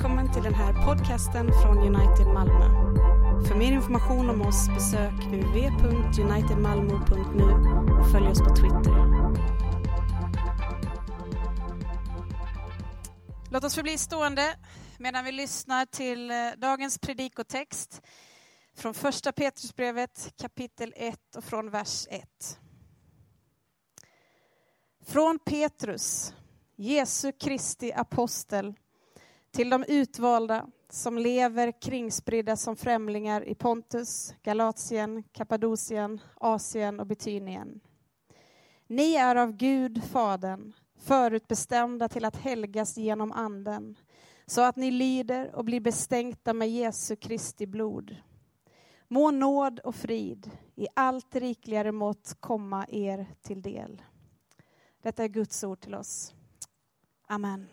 Välkommen till den här podcasten från United Malmö. För mer information om oss besök www.unitedmalmo.nu och följ oss på Twitter. Låt oss förbli stående medan vi lyssnar till eh, dagens predikotext från första Petrusbrevet kapitel 1 och från vers 1. Från Petrus, Jesu Kristi apostel, till de utvalda som lever kringspridda som främlingar i Pontus, Galatien, Kappadokien, Asien och Betynien. Ni är av Gud, Fadern, förutbestämda till att helgas genom Anden, så att ni lyder och blir bestänkta med Jesu Kristi blod. Må nåd och frid i allt rikligare mått komma er till del. Detta är Guds ord till oss. Amen.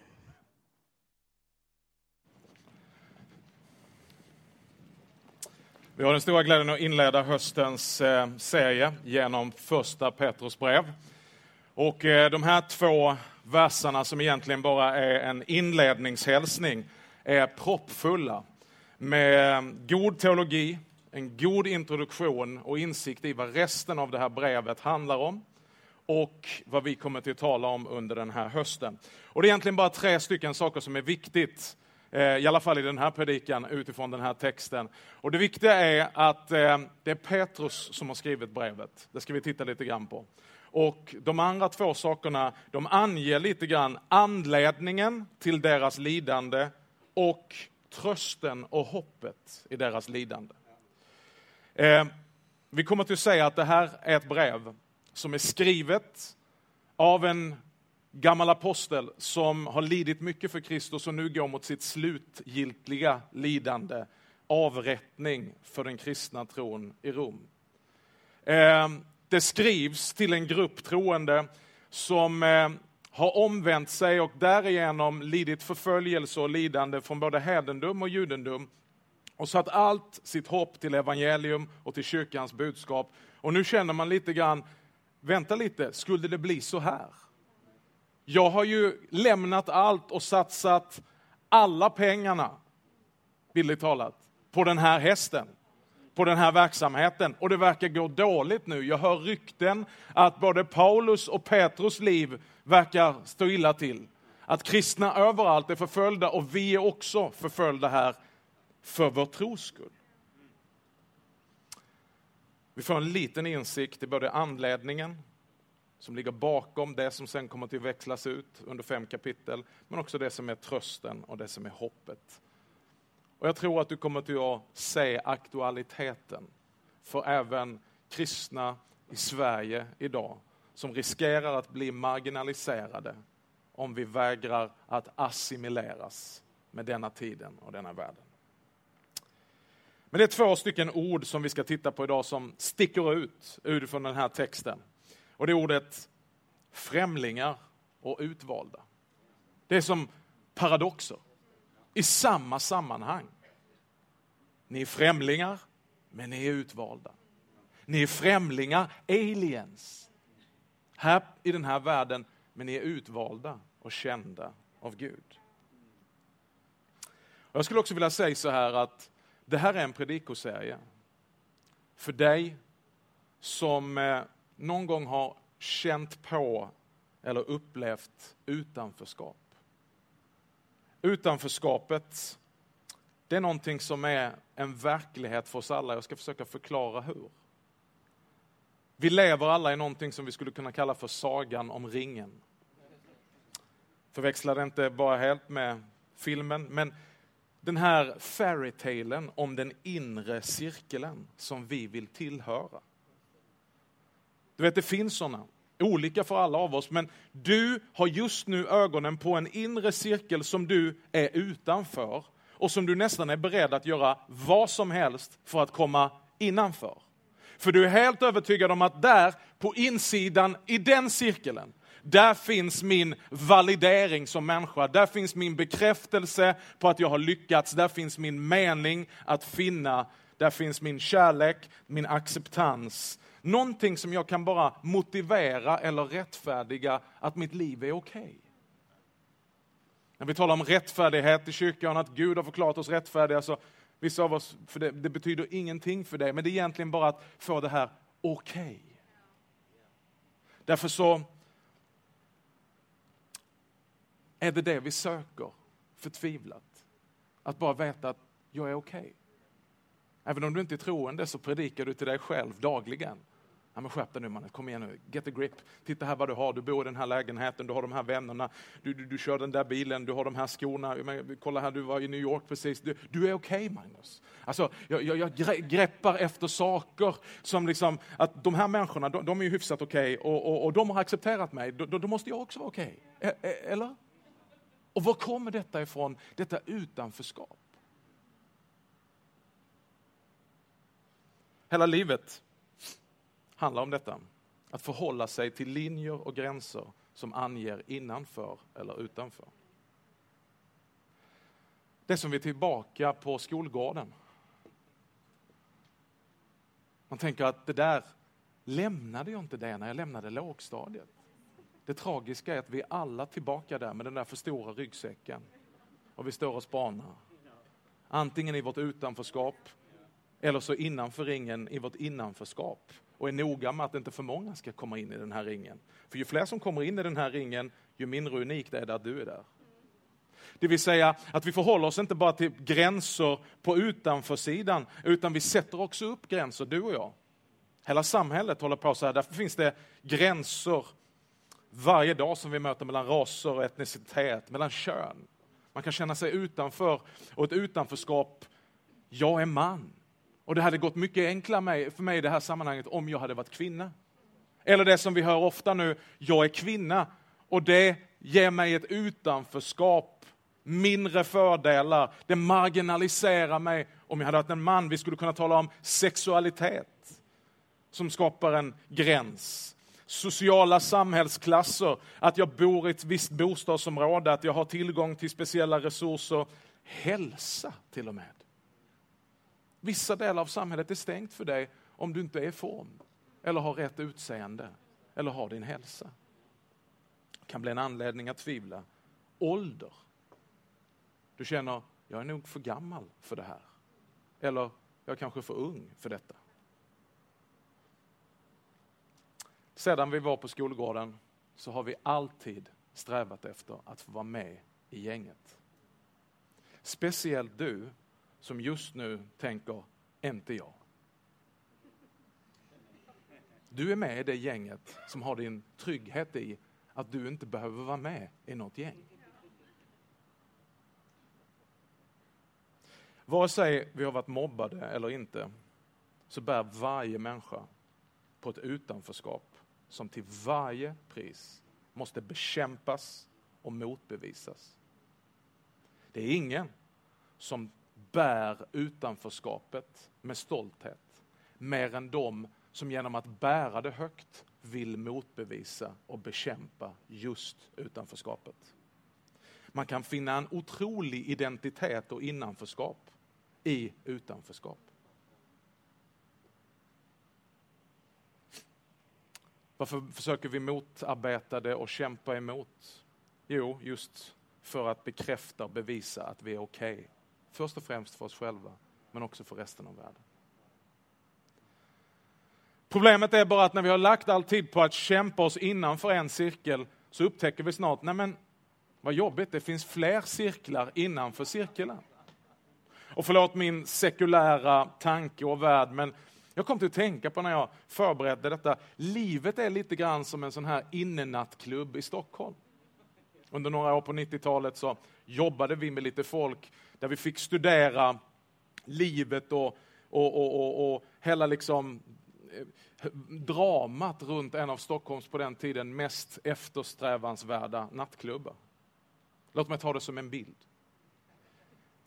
Vi har den stora glädjen att inleda höstens eh, serie genom första Petrus brev. Och eh, de här två verserna som egentligen bara är en inledningshälsning är proppfulla med god teologi, en god introduktion och insikt i vad resten av det här brevet handlar om och vad vi kommer till att tala om under den här hösten. Och det är egentligen bara tre stycken saker som är viktigt, eh, Eh, i alla fall i den här predikan utifrån den här texten. Och det viktiga är att eh, det är Petrus som har skrivit brevet. Det ska vi titta lite grann på. Och de andra två sakerna, de anger lite grann anledningen till deras lidande och trösten och hoppet i deras lidande. Eh, vi kommer till att säga att det här är ett brev som är skrivet av en gammal apostel som har lidit mycket för Kristus och nu går mot sitt slutgiltiga lidande, avrättning för den kristna tron i Rom. Ehm, det skrivs till en grupp troende som ehm, har omvänt sig och därigenom lidit förföljelse och lidande från både hedendom och judendom och satt allt sitt hopp till evangelium och till kyrkans budskap. Och nu känner man lite grann, vänta lite, skulle det bli så här? Jag har ju lämnat allt och satsat alla pengarna, bildligt talat, på den här hästen på den här verksamheten och det verkar gå dåligt nu. Jag hör rykten att både Paulus och Petrus liv verkar stå illa till. Att kristna överallt är förföljda och vi är också förföljda här för vår tros skull. Vi får en liten insikt i både anledningen som ligger bakom det som sen kommer att växlas ut under fem kapitel, men också det som är trösten och det som är hoppet. Och jag tror att du kommer att se aktualiteten för även kristna i Sverige idag som riskerar att bli marginaliserade om vi vägrar att assimileras med denna tiden och denna världen. Men det är två stycken ord som vi ska titta på idag som sticker ut utifrån den här texten. Och det är ordet främlingar och utvalda. Det är som paradoxer i samma sammanhang. Ni är främlingar, men ni är utvalda. Ni är främlingar, aliens, här i den här världen, men ni är utvalda och kända av Gud. Jag skulle också vilja säga så här att det här är en predikoserie för dig som eh, någon gång har känt på eller upplevt utanförskap. Utanförskapet, det är någonting som är en verklighet för oss alla. Jag ska försöka förklara hur. Vi lever alla i någonting som vi skulle kunna kalla för sagan om ringen. Förväxla det inte bara helt med filmen, men den här fairytalen om den inre cirkeln som vi vill tillhöra. Du vet, det finns sådana olika för alla av oss, men du har just nu ögonen på en inre cirkel som du är utanför och som du nästan är beredd att göra vad som helst för att komma innanför. För du är helt övertygad om att där, på insidan i den cirkeln, där finns min validering som människa. Där finns min bekräftelse på att jag har lyckats. Där finns min mening att finna. Där finns min kärlek, min acceptans Någonting som jag kan bara motivera eller rättfärdiga att mitt liv är okej. Okay. När vi talar om rättfärdighet i kyrkan, att Gud har förklarat oss rättfärdiga, så vissa av oss, för det, det betyder ingenting för dig, men det är egentligen bara att få det här okej. Okay. Därför så är det det vi söker förtvivlat. Att bara veta att jag är okej. Okay. Även om du inte är troende så predikar du till dig själv dagligen. Ja, men skärp dig nu mannen, kom igen nu, get a grip. Titta här vad du har, du bor i den här lägenheten, du har de här vännerna, du, du, du kör den där bilen, du har de här skorna. Men, kolla här, du var i New York precis. Du, du är okej okay, Magnus. Alltså, jag, jag, jag, greppar efter saker som liksom, att de här människorna, de, de är ju hyfsat okej okay, och, och, och, de har accepterat mig, då, då måste jag också vara okej. Okay. E, eller? Och var kommer detta ifrån, detta utanförskap? Hela livet handlar om detta. Att förhålla sig till linjer och gränser som anger innanför eller utanför. Det är som vi är tillbaka på skolgården. Man tänker att det där lämnade jag inte det när jag lämnade lågstadiet. Det tragiska är att vi är alla tillbaka där med den där för stora ryggsäcken. Och vi står och spanar. Antingen i vårt utanförskap eller så innanför ringen i vårt innanförskap och är noga med att inte för många ska komma in i den här ringen. För ju fler som kommer in i den här ringen, ju mindre unikt är det att du är där. Det vill säga att vi förhåller oss inte bara till gränser på utanförsidan, utan vi sätter också upp gränser, du och jag. Hela samhället håller på så här, därför finns det gränser varje dag som vi möter mellan raser och etnicitet, mellan kön. Man kan känna sig utanför och ett utanförskap, jag är man. Och det hade gått mycket enklare för mig i det här sammanhanget om jag hade varit kvinna. Eller det som vi hör ofta nu, jag är kvinna och det ger mig ett utanförskap, mindre fördelar, det marginaliserar mig. Om jag hade varit en man, vi skulle kunna tala om sexualitet som skapar en gräns. Sociala samhällsklasser, att jag bor i ett visst bostadsområde, att jag har tillgång till speciella resurser. Hälsa till och med. Vissa delar av samhället är stängt för dig om du inte är i form, eller har rätt utseende, eller har din hälsa. Det kan bli en anledning att tvivla. Ålder. Du känner, jag är nog för gammal för det här. Eller, jag är kanske för ung för detta. Sedan vi var på skolgården så har vi alltid strävat efter att få vara med i gänget. Speciellt du som just nu tänker, inte jag. Du är med i det gänget som har din trygghet i att du inte behöver vara med i något gäng. Vare sig vi har varit mobbade eller inte, så bär varje människa på ett utanförskap som till varje pris måste bekämpas och motbevisas. Det är ingen som bär utanförskapet med stolthet. Mer än de som genom att bära det högt vill motbevisa och bekämpa just utanförskapet. Man kan finna en otrolig identitet och innanförskap i utanförskap. Varför försöker vi motarbeta det och kämpa emot? Jo, just för att bekräfta och bevisa att vi är okej okay Först och främst för oss själva, men också för resten av världen. Problemet är bara att när vi har lagt all tid på att kämpa oss innanför en cirkel så upptäcker vi snart, nej men vad jobbigt, det finns fler cirklar innanför cirkeln. Och förlåt min sekulära tanke och värld, men jag kom till att tänka på när jag förberedde detta, livet är lite grann som en sån här innenattklubb i Stockholm. Under några år på 90-talet så jobbade vi med lite folk där vi fick studera livet och, och, och, och, och hela liksom eh, dramat runt en av Stockholms på den tiden mest eftersträvansvärda nattklubbar. Låt mig ta det som en bild.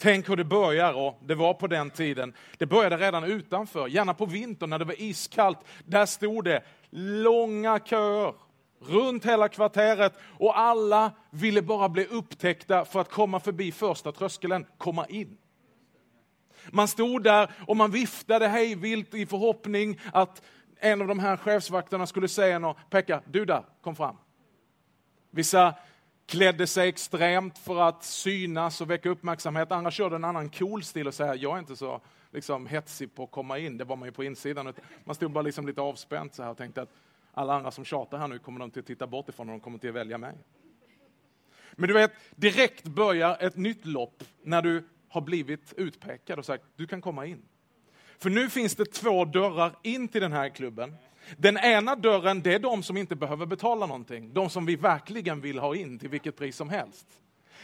Tänk hur det börjar, och det var på den tiden. Det började redan utanför, gärna på vintern när det var iskallt. Där stod det långa köer runt hela kvarteret och alla ville bara bli upptäckta för att komma förbi första tröskeln, komma in. Man stod där och man viftade hejvilt i förhoppning att en av de här chefsvakterna skulle säga något. Pekka, du där, kom fram. Vissa klädde sig extremt för att synas och väcka uppmärksamhet. Andra körde en annan cool stil och säga, jag är inte så liksom, hetsig på att komma in. Det var man ju på insidan. Man stod bara liksom lite avspänt så här och tänkte att alla andra som tjatar här nu kommer de att titta bort ifrån och de kommer att välja mig. Men du vet, direkt börjar ett nytt lopp när du har blivit utpekad och sagt, du kan komma in. För nu finns det två dörrar in till den här klubben. Den ena dörren, det är de som inte behöver betala någonting. De som vi verkligen vill ha in till vilket pris som helst.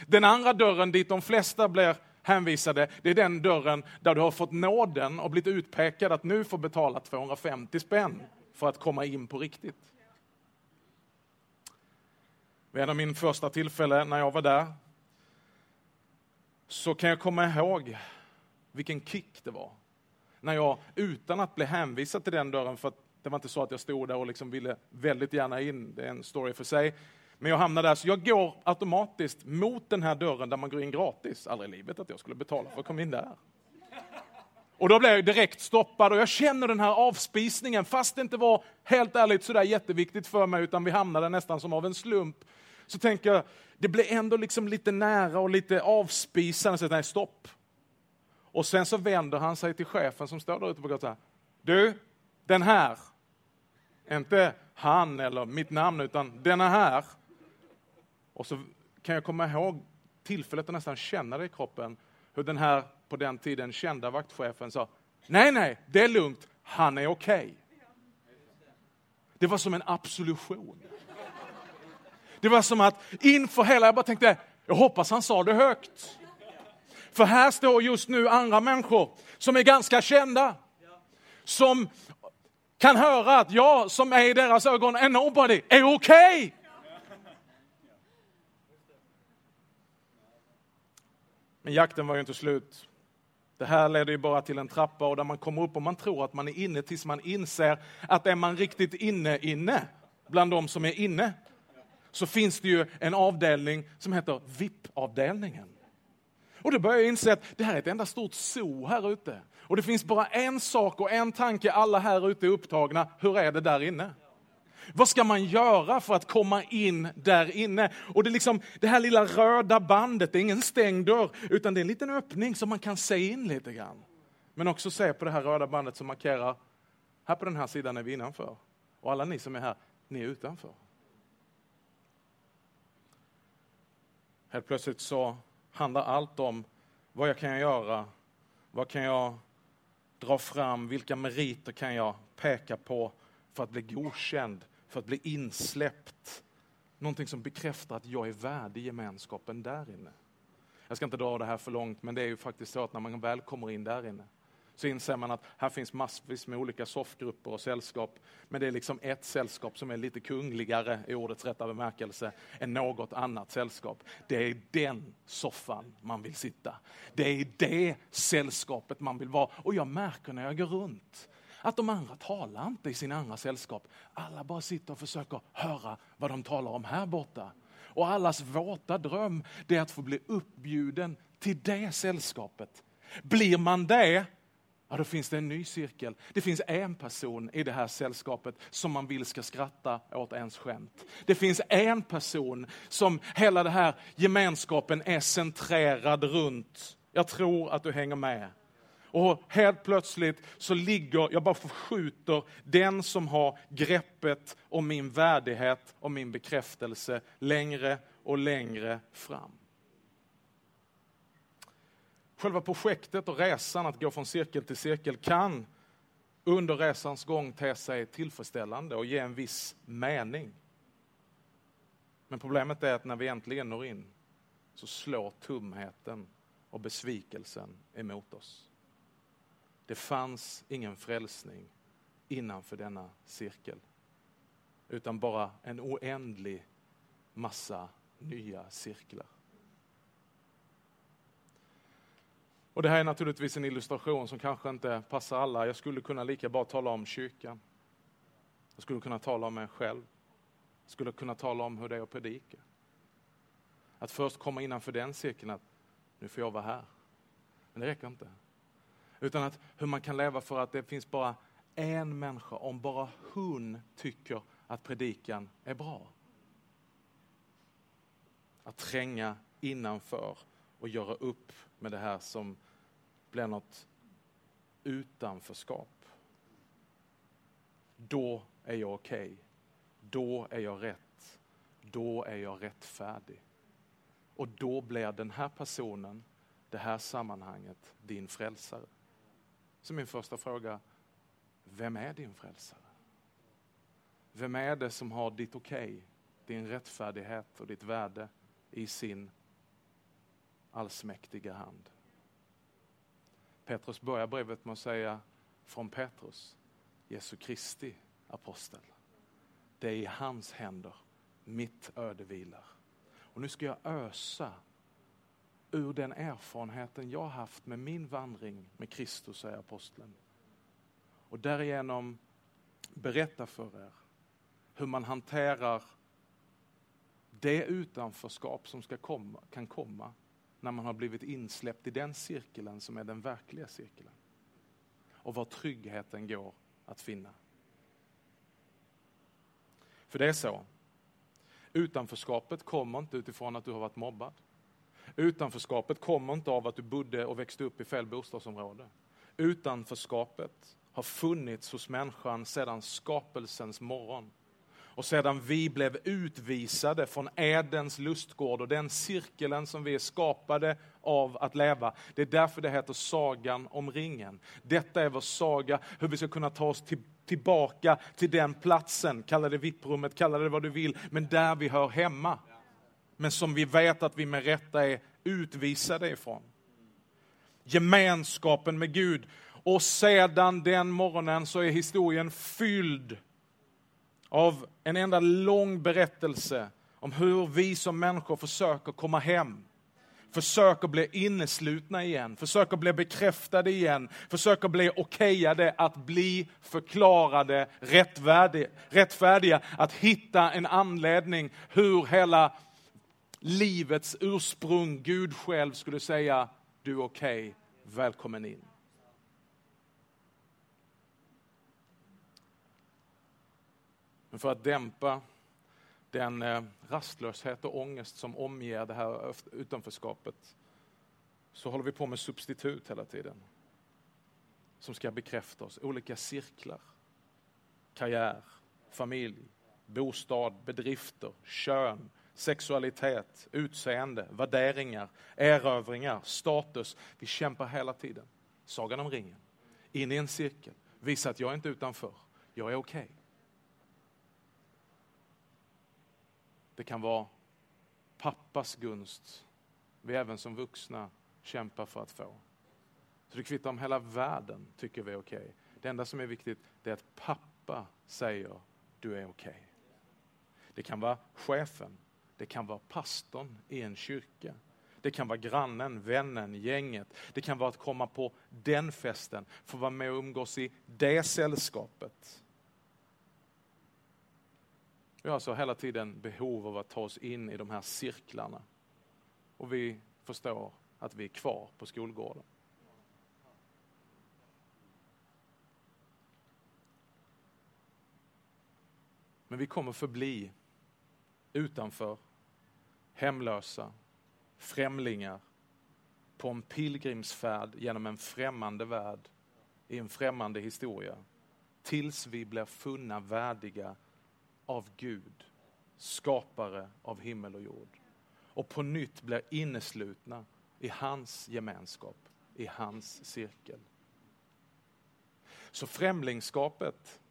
Den andra dörren dit de flesta blir hänvisade, det är den dörren där du har fått nåden och blivit utpekad att nu får betala 250 spänn för att komma in på riktigt. Vid en av min första tillfällen när jag var där så kan jag komma ihåg vilken kick det var. När jag, utan att bli hänvisad till den dörren, för det var inte så att jag stod där och liksom ville väldigt gärna in, det är en story för sig, men jag hamnade där, så jag går automatiskt mot den här dörren där man går in gratis. Aldrig i livet att jag skulle betala för att komma in där. Och då blev jag direkt stoppad och jag känner den här avspisningen, fast det inte var helt ärligt sådär jätteviktigt för mig, utan vi hamnade nästan som av en slump. Så tänker jag, det blir ändå liksom lite nära och lite avspisande, så nej stopp. Och sen så vänder han sig till chefen som står där ute på gatan. Du, den här, inte han eller mitt namn, utan denna här. Och så kan jag komma ihåg tillfället att nästan känna det i kroppen, hur den här på den tiden kända vaktchefen sa, nej, nej, det är lugnt, han är okej. Okay. Det var som en absolution. Det var som att inför hela, jag bara tänkte, jag hoppas han sa det högt. För här står just nu andra människor som är ganska kända. Som kan höra att jag som är i deras ögon en nobody, är okej. Okay. Men jakten var ju inte slut. Det här leder ju bara till en trappa och där man kommer upp och man tror att man är inne tills man inser att är man riktigt inne inne bland de som är inne så finns det ju en avdelning som heter VIP-avdelningen. Och då börjar jag inse att det här är ett enda stort zoo här ute. Och det finns bara en sak och en tanke, alla här ute är upptagna. Hur är det där inne? Vad ska man göra för att komma in där inne? Och det, är liksom, det här lilla röda bandet, det är ingen stängd dörr, utan det är en liten öppning som man kan se in lite grann. Men också se på det här röda bandet som markerar, här på den här sidan är vi innanför. Och alla ni som är här, ni är utanför. Helt plötsligt så handlar allt om vad jag kan göra, vad kan jag dra fram, vilka meriter kan jag peka på för att bli godkänd, för att bli insläppt. Någonting som bekräftar att jag är värdig gemenskapen där inne. Jag ska inte dra det här för långt, men det är ju faktiskt så att när man väl kommer in där inne så inser man att här finns massvis med olika soffgrupper och sällskap. Men det är liksom ett sällskap som är lite kungligare i ordets rätta bemärkelse än något annat sällskap. Det är den soffan man vill sitta. Det är det sällskapet man vill vara. Och jag märker när jag går runt att de andra talar inte i sina andra sällskap. Alla bara sitter och försöker höra vad de talar om här borta. Och allas våta dröm det är att få bli uppbjuden till det sällskapet. Blir man det, ja, då finns det en ny cirkel. Det finns en person i det här sällskapet som man vill ska skratta åt ens skämt. Det finns en person som hela den här gemenskapen är centrerad runt. Jag tror att du hänger med. Och helt plötsligt så ligger, jag bara förskjuter den som har greppet om min värdighet och min bekräftelse längre och längre fram. Själva projektet och resan att gå från cirkel till cirkel kan under resans gång te sig tillfredsställande och ge en viss mening. Men problemet är att när vi äntligen når in så slår tumheten och besvikelsen emot oss. Det fanns ingen frälsning innanför denna cirkel. Utan bara en oändlig massa nya cirklar. Och Det här är naturligtvis en illustration som kanske inte passar alla. Jag skulle kunna lika bra tala om kyrkan. Jag skulle kunna tala om mig själv. Jag skulle kunna tala om hur det är att predika. Att först komma innanför den cirkeln, att nu får jag vara här. Men det räcker inte. Utan att hur man kan leva för att det finns bara en människa, om bara hon tycker att predikan är bra. att tränga innanför och göra upp med det här som blir något utanförskap. Då är jag okej. Okay. Då är jag rätt. Då är jag rättfärdig. Och då blir den här personen, det här sammanhanget, din frälsare. Så min första fråga, vem är din frälsare? Vem är det som har ditt okej, okay, din rättfärdighet och ditt värde i sin allsmäktiga hand? Petrus börjar brevet med att säga från Petrus, Jesu Kristi apostel. Det är i hans händer mitt öde vilar. Och nu ska jag ösa ur den erfarenheten jag haft med min vandring med Kristus, säger aposteln. Och därigenom berätta för er hur man hanterar det utanförskap som ska komma, kan komma när man har blivit insläppt i den cirkeln som är den verkliga cirkeln. Och var tryggheten går att finna. För det är så. Utanförskapet kommer inte utifrån att du har varit mobbad. Utanförskapet kommer inte av att du bodde och växte upp i fel bostadsområde. Utanförskapet har funnits hos människan sedan skapelsens morgon. Och sedan vi blev utvisade från Edens lustgård och den cirkeln som vi är skapade av att leva. Det är därför det heter Sagan om ringen. Detta är vår saga, hur vi ska kunna ta oss till, tillbaka till den platsen, kalla det vipprummet, kalla det vad du vill, men där vi hör hemma. Men som vi vet att vi med rätta är utvisade ifrån. Gemenskapen med Gud. Och sedan den morgonen så är historien fylld av en enda lång berättelse om hur vi som människor försöker komma hem. Försöker bli inneslutna igen, försöker bli bekräftade igen, försöker bli okejade att bli förklarade rättfärdiga, rättfärdiga, att hitta en anledning hur hela livets ursprung, Gud själv skulle säga, du är okej, okay, välkommen in. Men för att dämpa den eh, rastlöshet och ångest som omger det här utanförskapet så håller vi på med substitut hela tiden. Som ska bekräfta oss. Olika cirklar. Karriär, familj, bostad, bedrifter, kön, sexualitet, utseende, värderingar, erövringar, status. Vi kämpar hela tiden. Sagan om ringen. In i en cirkel. Visa att jag är inte utanför. Jag är okej. Okay. Det kan vara pappas gunst vi även som vuxna kämpar för att få. Så det kvittar om hela världen tycker vi är okej. Okay. Det enda som är viktigt är att pappa säger du är okej. Okay. Det kan vara chefen, det kan vara pastorn i en kyrka. Det kan vara grannen, vännen, gänget. Det kan vara att komma på den festen, få vara med och umgås i det sällskapet. Vi har alltså hela tiden behov av att ta oss in i de här cirklarna. Och vi förstår att vi är kvar på skolgården. Men vi kommer förbli utanför, hemlösa, främlingar på en pilgrimsfärd genom en främmande värld i en främmande historia tills vi blir funna värdiga av Gud, skapare av himmel och jord. Och på nytt blir inneslutna i hans gemenskap, i hans cirkel. Så främlingskapet,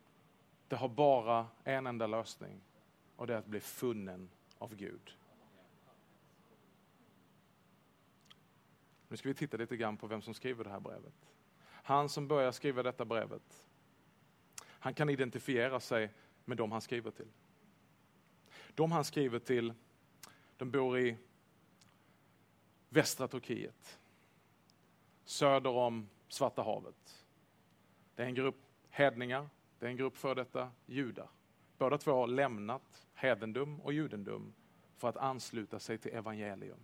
det har bara en enda lösning och det är att bli funnen av Gud. Nu ska vi titta lite grann på vem som skriver det här brevet. Han som börjar skriva detta brevet, han kan identifiera sig med de han skriver till. De han skriver till, de bor i västra Turkiet, söder om Svarta havet. Det är en grupp hedningar, det är en grupp för detta judar. Båda två har lämnat hedendom och judendom för att ansluta sig till evangelium.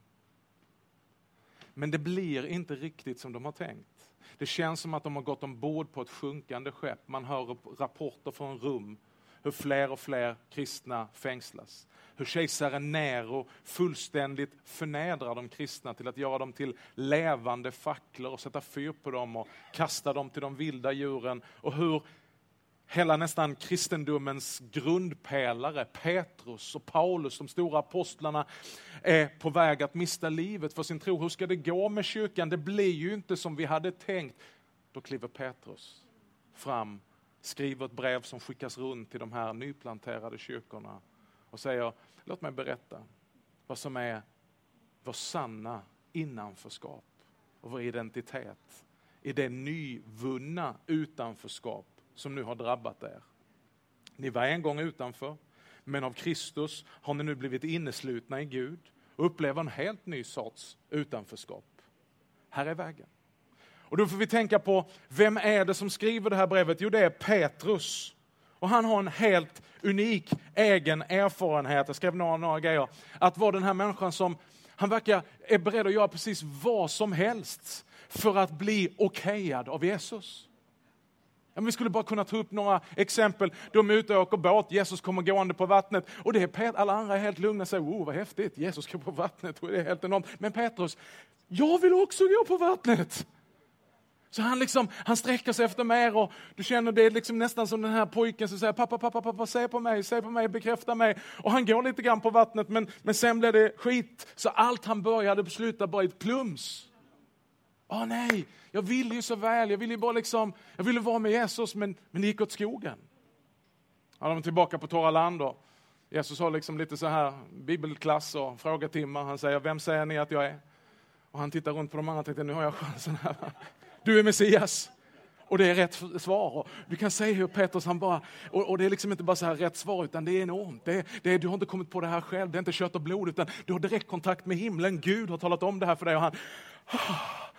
Men det blir inte riktigt som de har tänkt. Det känns som att de har gått ombord på ett sjunkande skepp. Man hör rapporter från Rum hur fler och fler kristna fängslas. Hur kejsaren Nero fullständigt förnedrar de kristna till att göra dem till levande facklor och sätta fyr på dem och kasta dem till de vilda djuren. Och hur hela nästan kristendomens grundpelare, Petrus och Paulus, de stora apostlarna, är på väg att mista livet för sin tro. Hur ska det gå med kyrkan? Det blir ju inte som vi hade tänkt. Då kliver Petrus fram, skriver ett brev som skickas runt till de här nyplanterade kyrkorna och säger, låt mig berätta vad som är vår sanna innanförskap och vår identitet i det nyvunna utanförskap som nu har drabbat er. Ni var en gång utanför, men av Kristus har ni nu blivit inneslutna i Gud och upplever en helt ny sorts utanförskap. Här är vägen. Och då får vi tänka på, vem är det som skriver det här brevet? Jo, det är Petrus. Och han har en helt unik egen erfarenhet, jag skrev några, några grejer, att vara den här människan som, han verkar är beredd att göra precis vad som helst för att bli okejad av Jesus. Ja, vi skulle bara kunna ta upp några exempel. De är ute och åker båt, Jesus kommer gående på vattnet och det är Pet alla andra är helt lugna och säger, oh vad häftigt, Jesus går på vattnet, och det är helt enormt. Men Petrus, jag vill också gå på vattnet. Så han, liksom, han sträcker sig efter mer och du känner det är liksom nästan som den här pojken som säger pappa, pappa, pappa, se på mig, se på mig, bekräfta mig. Och han går lite grann på vattnet men, men sen blir det skit. Så allt han började besluta bara i ett plums. Åh nej, jag ville ju så väl, jag ville bara liksom, jag ville vara med Jesus men, men det gick åt skogen. Ja, de är tillbaka på torra land då. Jesus har liksom lite så här bibelklass och frågetimmar. Han säger, vem säger ni att jag är? Och han tittar runt på de andra och tänker, nu har jag chansen här. Du är Messias. Och det är rätt svar. Och du kan se hur Petrus han bara, och, och, det är liksom inte bara så här rätt svar utan det är enormt. Det, det, du har inte kommit på det här själv, det är inte kött och blod utan du har direktkontakt med himlen. Gud har talat om det här för dig och han, ah,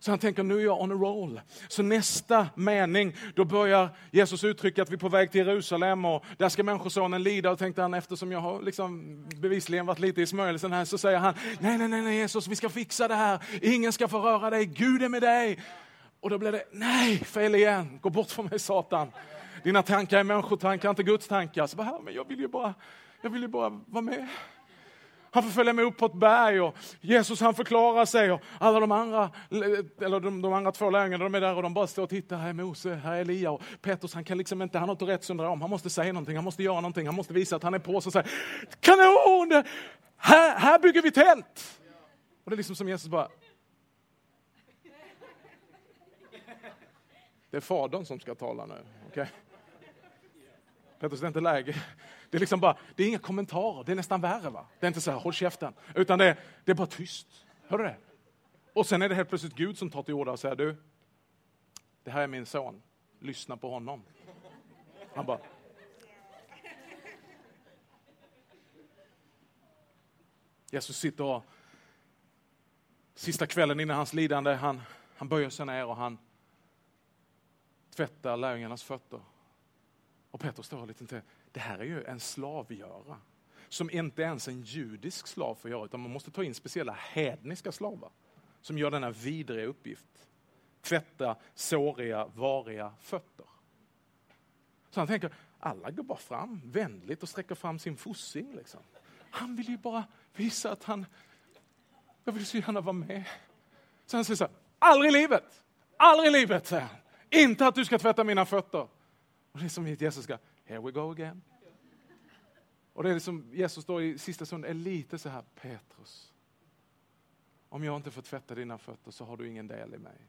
så han tänker, nu är jag on a roll. Så nästa mening, då börjar Jesus uttrycka att vi är på väg till Jerusalem och där ska Människosonen lida. Och tänkte han, eftersom jag har liksom bevisligen varit lite i smörjelsen här, så säger han, nej, nej, nej, nej, Jesus, vi ska fixa det här. Ingen ska få röra dig, Gud är med dig. Och då blir det, nej, fel igen, gå bort från mig Satan. Dina tankar är människotankar, inte Guds tankar. Så bara, men jag vill ju bara, jag vill ju bara vara med. Han får följa med upp på ett berg och Jesus han förklarar sig och alla de andra, eller de, de andra två lärjungarna de är där och de bara står och tittar. Här är Mose, här är Elia och Petrus han kan liksom inte, han har Tourettes syndrom. Han måste säga någonting, han måste göra någonting, han måste visa att han är på sig kanon! Här, här bygger vi tält! Och det är liksom som Jesus bara, Det är Fadern som ska tala nu. Okay? Petrus, det är inte läge. Det är liksom bara, det är inga kommentarer, det är nästan värre. Va? Det är inte så här, håll käften, utan det är, det är bara tyst. Hör du det? Och sen är det helt plötsligt Gud som tar till orda och säger, du, det här är min son, lyssna på honom. Han bara, Jesus sitter och, sista kvällen innan hans lidande, han, han böjer sig ner och han tvättar lärjungarnas fötter. Och Petrus står lite till. Det här är ju en slavgöra som inte ens en judisk slav får göra, utan man måste ta in speciella hedniska slavar som gör denna vidriga uppgift. Tvätta såriga, variga fötter. Så han tänker, alla går bara fram vänligt och sträcker fram sin fossing. Liksom. Han vill ju bara visa att han, jag vill så gärna vara med. Så han säger så här, aldrig i livet, aldrig i livet, säger han. Inte att du ska tvätta mina fötter. Och det är som Jesus ska, here we go again. Och det är som Jesus då i sista stund är lite så här, Petrus. Om jag inte får tvätta dina fötter så har du ingen del i mig.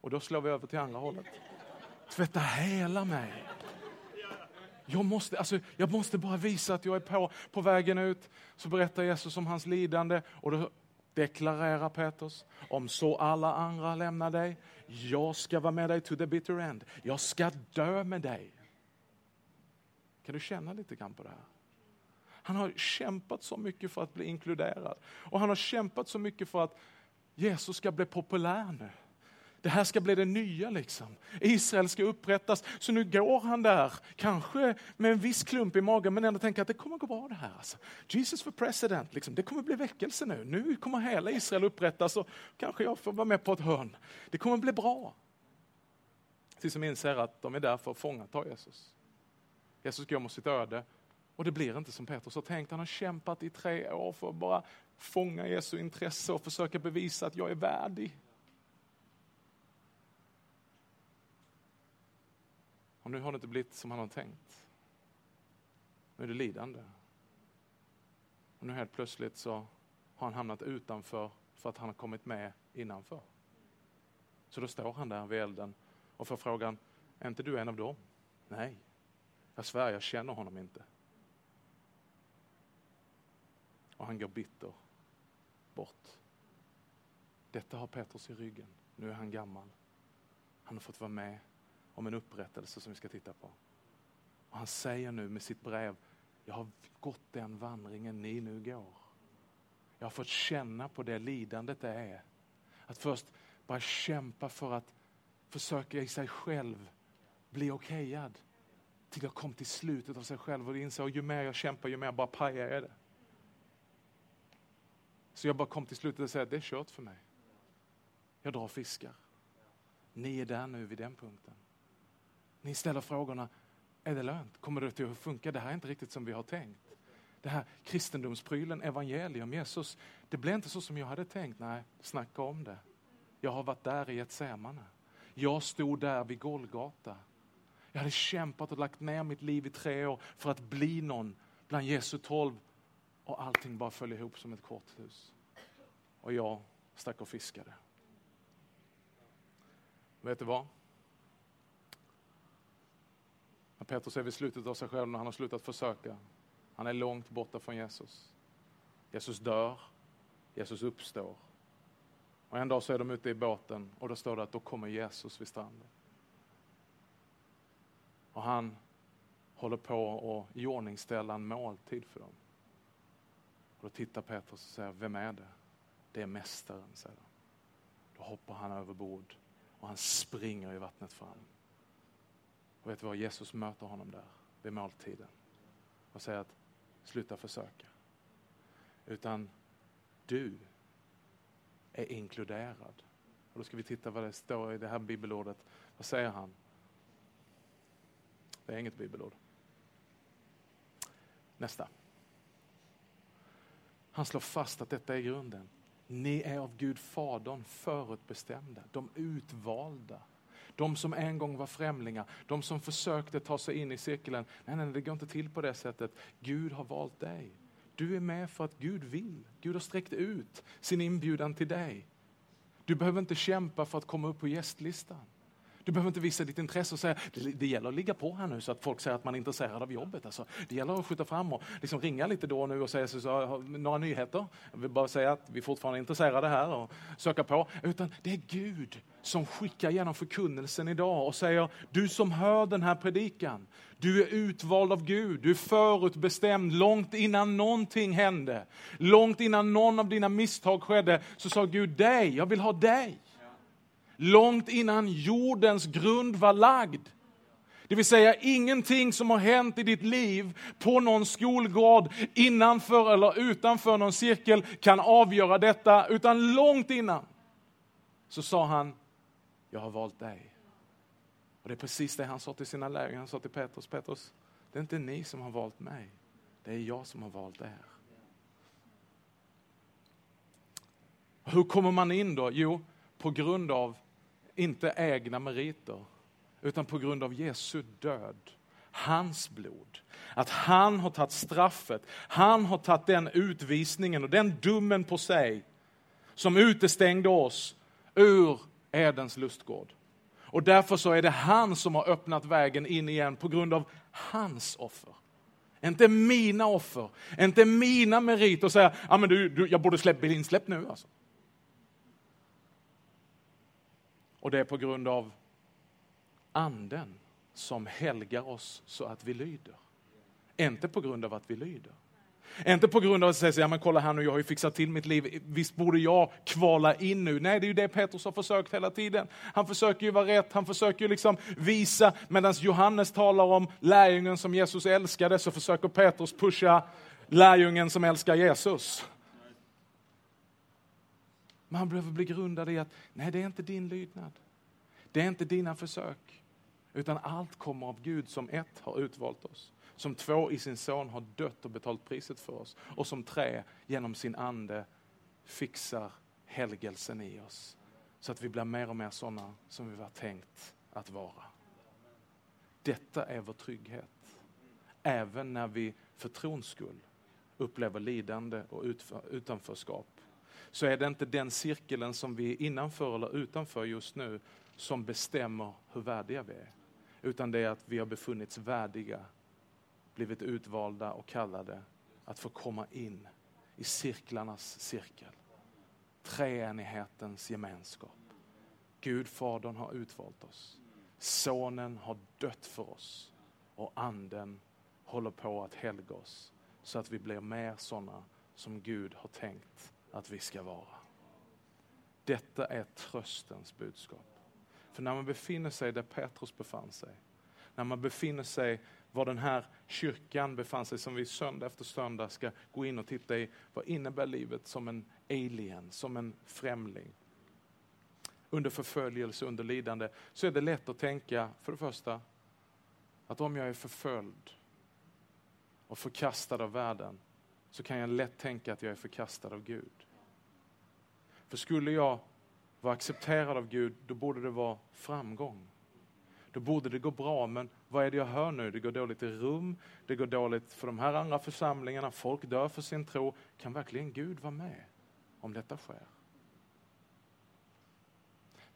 Och då slår vi över till andra hållet. Tvätta hela mig. Jag måste, alltså, jag måste bara visa att jag är på, på vägen ut. Så berättar Jesus om hans lidande och då deklarerar Petrus, om så alla andra lämnar dig, jag ska vara med dig to the bitter end. Jag ska dö med dig. Kan du känna lite grann på det här? Han har kämpat så mycket för att bli inkluderad. Och han har kämpat så mycket för att Jesus ska bli populär nu. Det här ska bli det nya liksom. Israel ska upprättas. Så nu går han där, kanske med en viss klump i magen, men ändå tänker att det kommer gå bra det här. Alltså. Jesus for president, liksom. det kommer bli väckelse nu. Nu kommer hela Israel upprättas och kanske jag får vara med på ett hörn. Det kommer bli bra. Tills de inser att de är där för att fångata Jesus. Jesus går mot sitt öde och det blir inte som Petrus har tänkt. Han har kämpat i tre år för att bara fånga Jesu intresse och försöka bevisa att jag är värdig. Och nu har det inte blivit som han har tänkt. Nu är det lidande. Och nu helt plötsligt så har han hamnat utanför för att han har kommit med innanför. Så då står han där vid elden och får frågan, är inte du en av dem? Nej, jag svär, jag känner honom inte. Och han går bitter bort. Detta har Petrus i ryggen. Nu är han gammal. Han har fått vara med om en upprättelse som vi ska titta på. Och han säger nu med sitt brev, jag har gått den vandringen ni nu går. Jag har fått känna på det lidandet det är. Att först bara kämpa för att försöka i sig själv bli okejad. Till jag kom till slutet av sig själv och insåg ju mer jag kämpar ju mer bara pajar jag det. Så jag bara kom till slutet och sa att det är kört för mig. Jag drar fiskar. Ni är där nu vid den punkten. Ni ställer frågorna, är det lönt? Kommer det att funka? Det här är inte riktigt som vi har tänkt. Det här kristendomsprylen, evangelium, Jesus, det blev inte så som jag hade tänkt. Nej, snacka om det. Jag har varit där i ett Semane. Jag stod där vid Golgata. Jag hade kämpat och lagt ner mitt liv i tre år för att bli någon bland Jesu tolv och allting bara föll ihop som ett korthus. Och jag stack och fiskade. Vet du vad? När Petrus är vid slutet av sig själv, när han har slutat försöka. Han är långt borta från Jesus. Jesus dör, Jesus uppstår. Och en dag så är de ute i båten och då står det att då kommer Jesus vid stranden. Och han håller på att iordningställa en måltid för dem. Och då tittar Petrus och säger, vem är det? Det är mästaren, säger han. Då hoppar han över bord och han springer i vattnet fram. Och vet du vad? Jesus möter honom där vid måltiden och säger att sluta försöka. Utan du är inkluderad. Och då ska vi titta vad det står i det här bibelordet. Vad säger han? Det är inget bibelord. Nästa. Han slår fast att detta är grunden. Ni är av Gud Fadern förutbestämda, de utvalda. De som en gång var främlingar, de som försökte ta sig in i cirkeln. Nej, nej, det går inte till på det sättet. Gud har valt dig. Du är med för att Gud vill. Gud har sträckt ut sin inbjudan till dig. Du behöver inte kämpa för att komma upp på gästlistan. Du behöver inte visa ditt intresse och säga det, det gäller att ligga på här nu så att folk säger att man är intresserad av jobbet. Alltså, det gäller att skjuta fram och liksom ringa lite då och nu och säga så, så, några nyheter. Jag vill bara säga att vi fortfarande är intresserade här och söka på. Utan det är Gud som skickar genom förkunnelsen idag och säger du som hör den här predikan, du är utvald av Gud, du är förutbestämd långt innan någonting hände. Långt innan någon av dina misstag skedde så sa Gud dig, jag vill ha dig långt innan jordens grund var lagd. Det vill säga ingenting som har hänt i ditt liv på någon skolgård innanför eller utanför någon cirkel kan avgöra detta, utan långt innan så sa han, jag har valt dig. Och det är precis det han sa till sina lärjungar, han sa till Petrus, Petrus, det är inte ni som har valt mig, det är jag som har valt er. Hur kommer man in då? Jo, på grund av inte egna meriter, utan på grund av Jesu död. Hans blod. Att han har tagit straffet, han har tagit den utvisningen och den domen på sig som utestängde oss ur Edens lustgård. Och därför så är det han som har öppnat vägen in igen på grund av hans offer. Inte mina offer, inte mina meriter. Säga, ah, men du, du, jag borde släppa, bli insläppt nu. Alltså. Och det är på grund av anden som helgar oss så att vi lyder. Inte på grund av att vi lyder. Inte på grund av att säga, ja men kolla här nu, jag har ju fixat till mitt liv, visst borde jag kvala in nu? Nej, det är ju det Petrus har försökt hela tiden. Han försöker ju vara rätt, han försöker ju liksom visa, medan Johannes talar om lärjungen som Jesus älskade, så försöker Petrus pusha lärjungen som älskar Jesus. Man behöver bli grundad i att, nej det är inte din lydnad. Det är inte dina försök. Utan allt kommer av Gud som ett har utvalt oss. Som två i sin son har dött och betalt priset för oss. Och som tre genom sin ande fixar helgelsen i oss. Så att vi blir mer och mer sådana som vi var tänkt att vara. Detta är vår trygghet. Även när vi för trons skull upplever lidande och utanförskap så är det inte den cirkeln som vi är innanför eller utanför just nu som bestämmer hur värdiga vi är. Utan det är att vi har befunnits värdiga, blivit utvalda och kallade att få komma in i cirklarnas cirkel. Treenighetens gemenskap. Gud, Fadern, har utvalt oss. Sonen har dött för oss och Anden håller på att helga oss så att vi blir mer sådana som Gud har tänkt att vi ska vara. Detta är tröstens budskap. För när man befinner sig där Petrus befann sig, när man befinner sig var den här kyrkan befann sig, som vi söndag efter söndag ska gå in och titta i, vad innebär livet som en alien, som en främling? Under förföljelse, under lidande, så är det lätt att tänka, för det första, att om jag är förföljd och förkastad av världen, så kan jag lätt tänka att jag är förkastad av Gud. För skulle jag vara accepterad av Gud, då borde det vara framgång. Då borde det gå bra, men vad är det jag hör nu? Det går dåligt i Rum, det går dåligt för de här andra församlingarna, folk dör för sin tro. Kan verkligen Gud vara med om detta sker?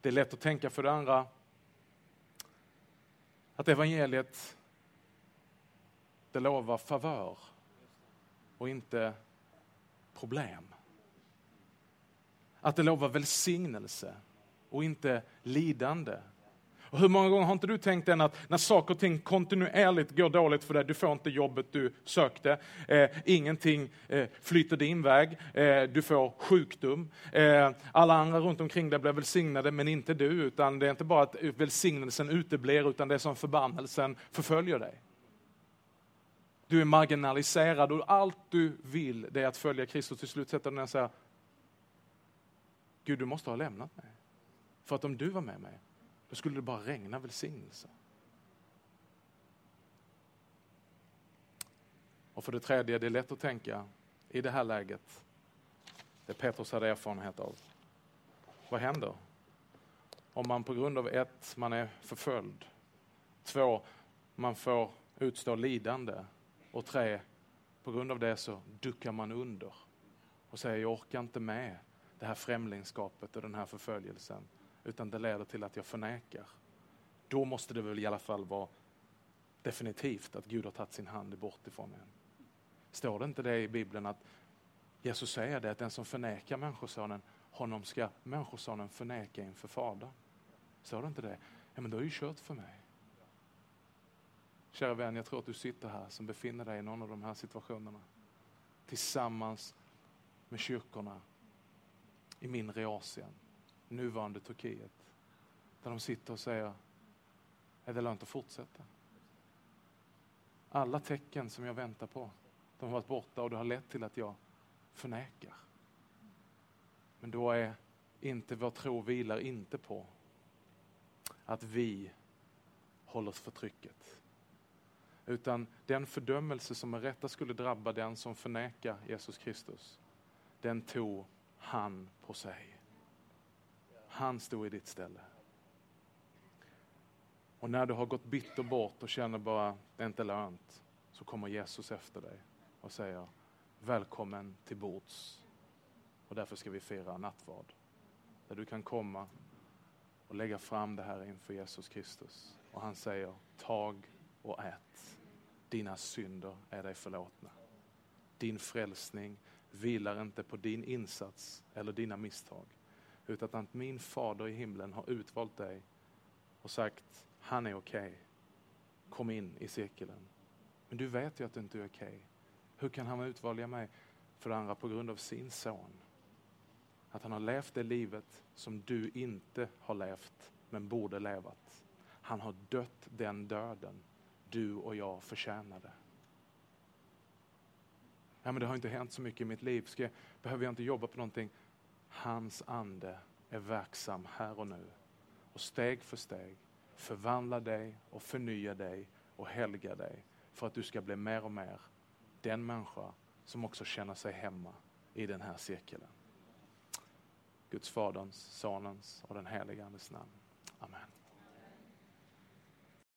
Det är lätt att tänka för det andra att evangeliet det lovar favör och inte problem. Att det lovar välsignelse och inte lidande. Och hur många gånger har inte du tänkt den att när saker och ting kontinuerligt går dåligt för dig, du får inte jobbet du sökte, eh, ingenting eh, flyter din väg, eh, du får sjukdom, eh, alla andra runt omkring dig blir välsignade men inte du, utan det är inte bara att välsignelsen uteblir utan det är som förbannelsen förföljer dig. Du är marginaliserad och allt du vill det är att följa Kristus. Till slut sätter du ner och säger, Gud du måste ha lämnat mig. För att om du var med mig, då skulle det bara regna välsignelse. Och för det tredje, det är lätt att tänka i det här läget, det Petrus hade erfarenhet av. Vad händer? Om man på grund av ett, man är förföljd. Två, man får utstå lidande. Och tre, på grund av det så duckar man under och säger jag orkar inte med det här främlingskapet och den här förföljelsen, utan det leder till att jag förnekar. Då måste det väl i alla fall vara definitivt att Gud har tagit sin hand bort ifrån en. Står det inte det i Bibeln att Jesus säger det att den som förnekar Människosonen, honom ska Människosonen förneka inför Fadern. Står det inte det? Ja, men då är ju kört för mig. Kära vän, jag tror att du sitter här som befinner dig i någon av de här situationerna. Tillsammans med kyrkorna i mindre Asien, nuvarande Turkiet. Där de sitter och säger, är det lönt att fortsätta? Alla tecken som jag väntar på, de har varit borta och det har lett till att jag förnekar. Men då är inte vår tro vilar inte på att vi håller förtrycket. Utan den fördömelse som med rätta skulle drabba den som förnekar Jesus Kristus, den tog han på sig. Han stod i ditt ställe. Och när du har gått bitter bort och känner bara det är inte lönt, så kommer Jesus efter dig och säger välkommen till bords. Och därför ska vi fira nattvard. Där du kan komma och lägga fram det här inför Jesus Kristus. Och han säger tag och ät. Dina synder är dig förlåtna. Din frälsning vilar inte på din insats eller dina misstag. Utan att min fader i himlen har utvalt dig och sagt, han är okej. Okay. Kom in i cirkeln. Men du vet ju att du inte är okej. Okay. Hur kan han utvalja mig? För det andra på grund av sin son. Att han har levt det livet som du inte har levt, men borde levat. Han har dött den döden du och jag förtjänade. Ja, men det har inte hänt så mycket i mitt liv. Ska, behöver jag inte jobba på någonting? Hans ande är verksam här och nu. Och steg för steg förvandla dig och förnya dig och helga dig för att du ska bli mer och mer den människa som också känner sig hemma i den här cirkeln. Guds Faderns, Sonens och den helige Andes namn. Amen.